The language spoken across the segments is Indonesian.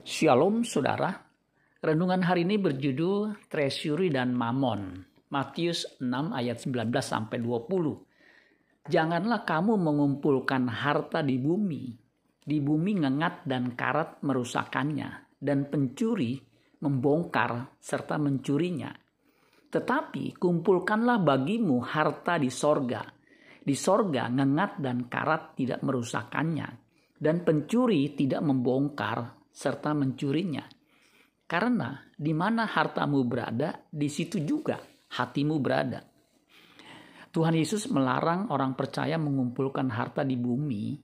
Shalom saudara. Renungan hari ini berjudul Treasury dan Mammon. Matius 6 ayat 19 sampai 20. Janganlah kamu mengumpulkan harta di bumi. Di bumi ngengat dan karat merusakannya dan pencuri membongkar serta mencurinya. Tetapi kumpulkanlah bagimu harta di sorga. Di sorga ngengat dan karat tidak merusakannya dan pencuri tidak membongkar serta mencurinya. Karena di mana hartamu berada, di situ juga hatimu berada. Tuhan Yesus melarang orang percaya mengumpulkan harta di bumi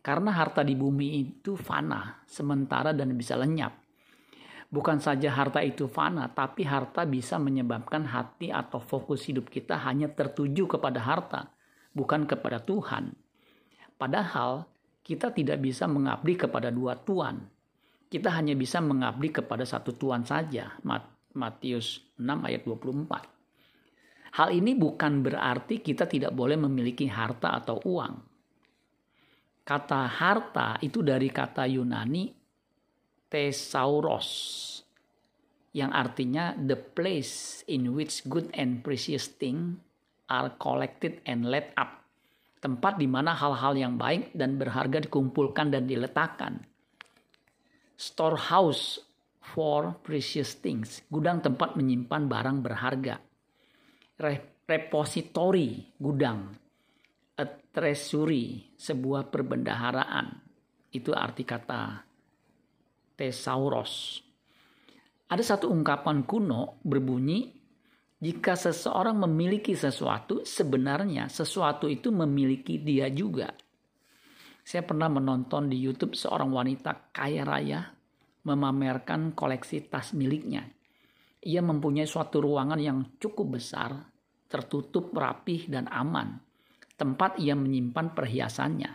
karena harta di bumi itu fana, sementara dan bisa lenyap. Bukan saja harta itu fana, tapi harta bisa menyebabkan hati atau fokus hidup kita hanya tertuju kepada harta, bukan kepada Tuhan. Padahal kita tidak bisa mengabdi kepada dua tuan, kita hanya bisa mengabdi kepada satu Tuhan saja. Matius 6 ayat 24. Hal ini bukan berarti kita tidak boleh memiliki harta atau uang. Kata harta itu dari kata Yunani thesauros yang artinya the place in which good and precious things are collected and laid up. Tempat di mana hal-hal yang baik dan berharga dikumpulkan dan diletakkan storehouse for precious things, gudang tempat menyimpan barang berharga. repository, gudang. A treasury, sebuah perbendaharaan. Itu arti kata thesaurus. Ada satu ungkapan kuno berbunyi, jika seseorang memiliki sesuatu, sebenarnya sesuatu itu memiliki dia juga. Saya pernah menonton di YouTube seorang wanita kaya raya memamerkan koleksi tas miliknya. Ia mempunyai suatu ruangan yang cukup besar, tertutup rapih dan aman, tempat ia menyimpan perhiasannya,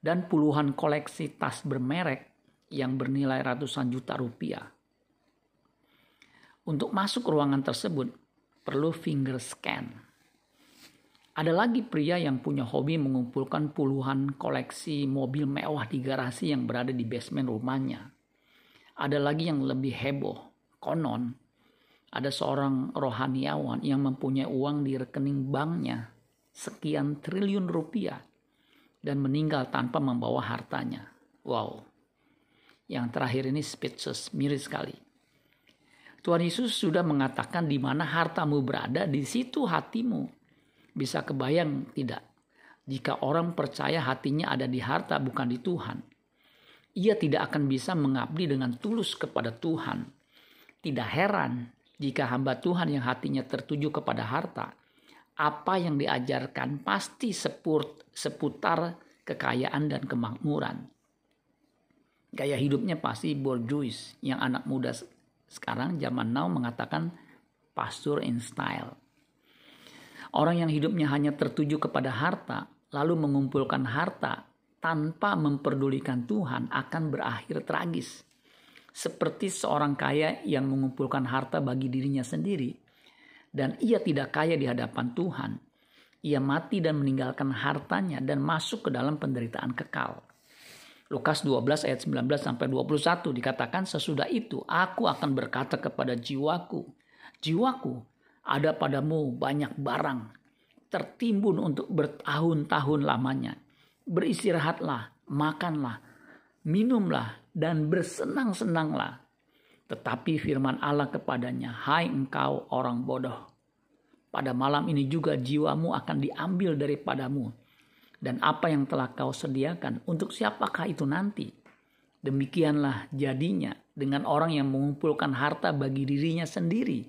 dan puluhan koleksi tas bermerek yang bernilai ratusan juta rupiah. Untuk masuk ruangan tersebut perlu finger scan ada lagi pria yang punya hobi mengumpulkan puluhan koleksi mobil mewah di garasi yang berada di basement rumahnya. Ada lagi yang lebih heboh. Konon, ada seorang rohaniawan yang mempunyai uang di rekening banknya sekian triliun rupiah dan meninggal tanpa membawa hartanya. Wow. Yang terakhir ini speechless, miris sekali. Tuhan Yesus sudah mengatakan di mana hartamu berada, di situ hatimu. Bisa kebayang tidak? Jika orang percaya hatinya ada di harta bukan di Tuhan. Ia tidak akan bisa mengabdi dengan tulus kepada Tuhan. Tidak heran jika hamba Tuhan yang hatinya tertuju kepada harta, apa yang diajarkan pasti sepurt, seputar kekayaan dan kemakmuran. Gaya hidupnya pasti bourgeois yang anak muda sekarang zaman now mengatakan pastor in style. Orang yang hidupnya hanya tertuju kepada harta, lalu mengumpulkan harta tanpa memperdulikan Tuhan akan berakhir tragis. Seperti seorang kaya yang mengumpulkan harta bagi dirinya sendiri, dan ia tidak kaya di hadapan Tuhan. Ia mati dan meninggalkan hartanya dan masuk ke dalam penderitaan kekal. Lukas 12 ayat 19 sampai 21 dikatakan sesudah itu aku akan berkata kepada jiwaku, jiwaku ada padamu banyak barang tertimbun untuk bertahun-tahun lamanya. Beristirahatlah, makanlah, minumlah, dan bersenang-senanglah. Tetapi firman Allah kepadanya, Hai engkau orang bodoh, pada malam ini juga jiwamu akan diambil daripadamu. Dan apa yang telah kau sediakan, untuk siapakah itu nanti? Demikianlah jadinya dengan orang yang mengumpulkan harta bagi dirinya sendiri,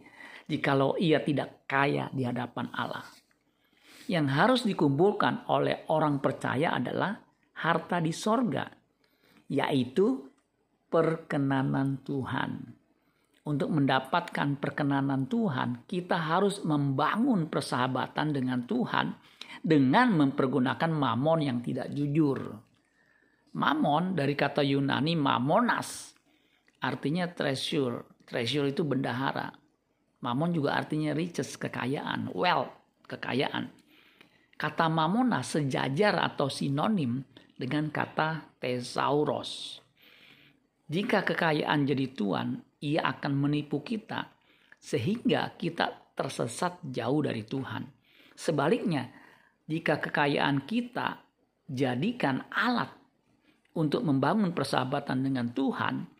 jikalau ia tidak kaya di hadapan Allah. Yang harus dikumpulkan oleh orang percaya adalah harta di sorga, yaitu perkenanan Tuhan. Untuk mendapatkan perkenanan Tuhan, kita harus membangun persahabatan dengan Tuhan dengan mempergunakan mamon yang tidak jujur. Mamon dari kata Yunani mamonas, artinya treasure. Treasure itu bendahara. Mamon juga artinya riches, kekayaan, wealth, kekayaan. Kata mamona sejajar atau sinonim dengan kata tesauros. Jika kekayaan jadi tuan, ia akan menipu kita sehingga kita tersesat jauh dari Tuhan. Sebaliknya, jika kekayaan kita jadikan alat untuk membangun persahabatan dengan Tuhan,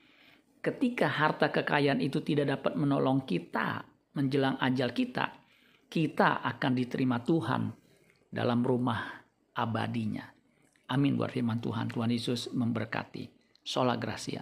ketika harta kekayaan itu tidak dapat menolong kita menjelang ajal kita, kita akan diterima Tuhan dalam rumah abadinya. Amin buat firman Tuhan. Tuhan Yesus memberkati. Sola Gracia.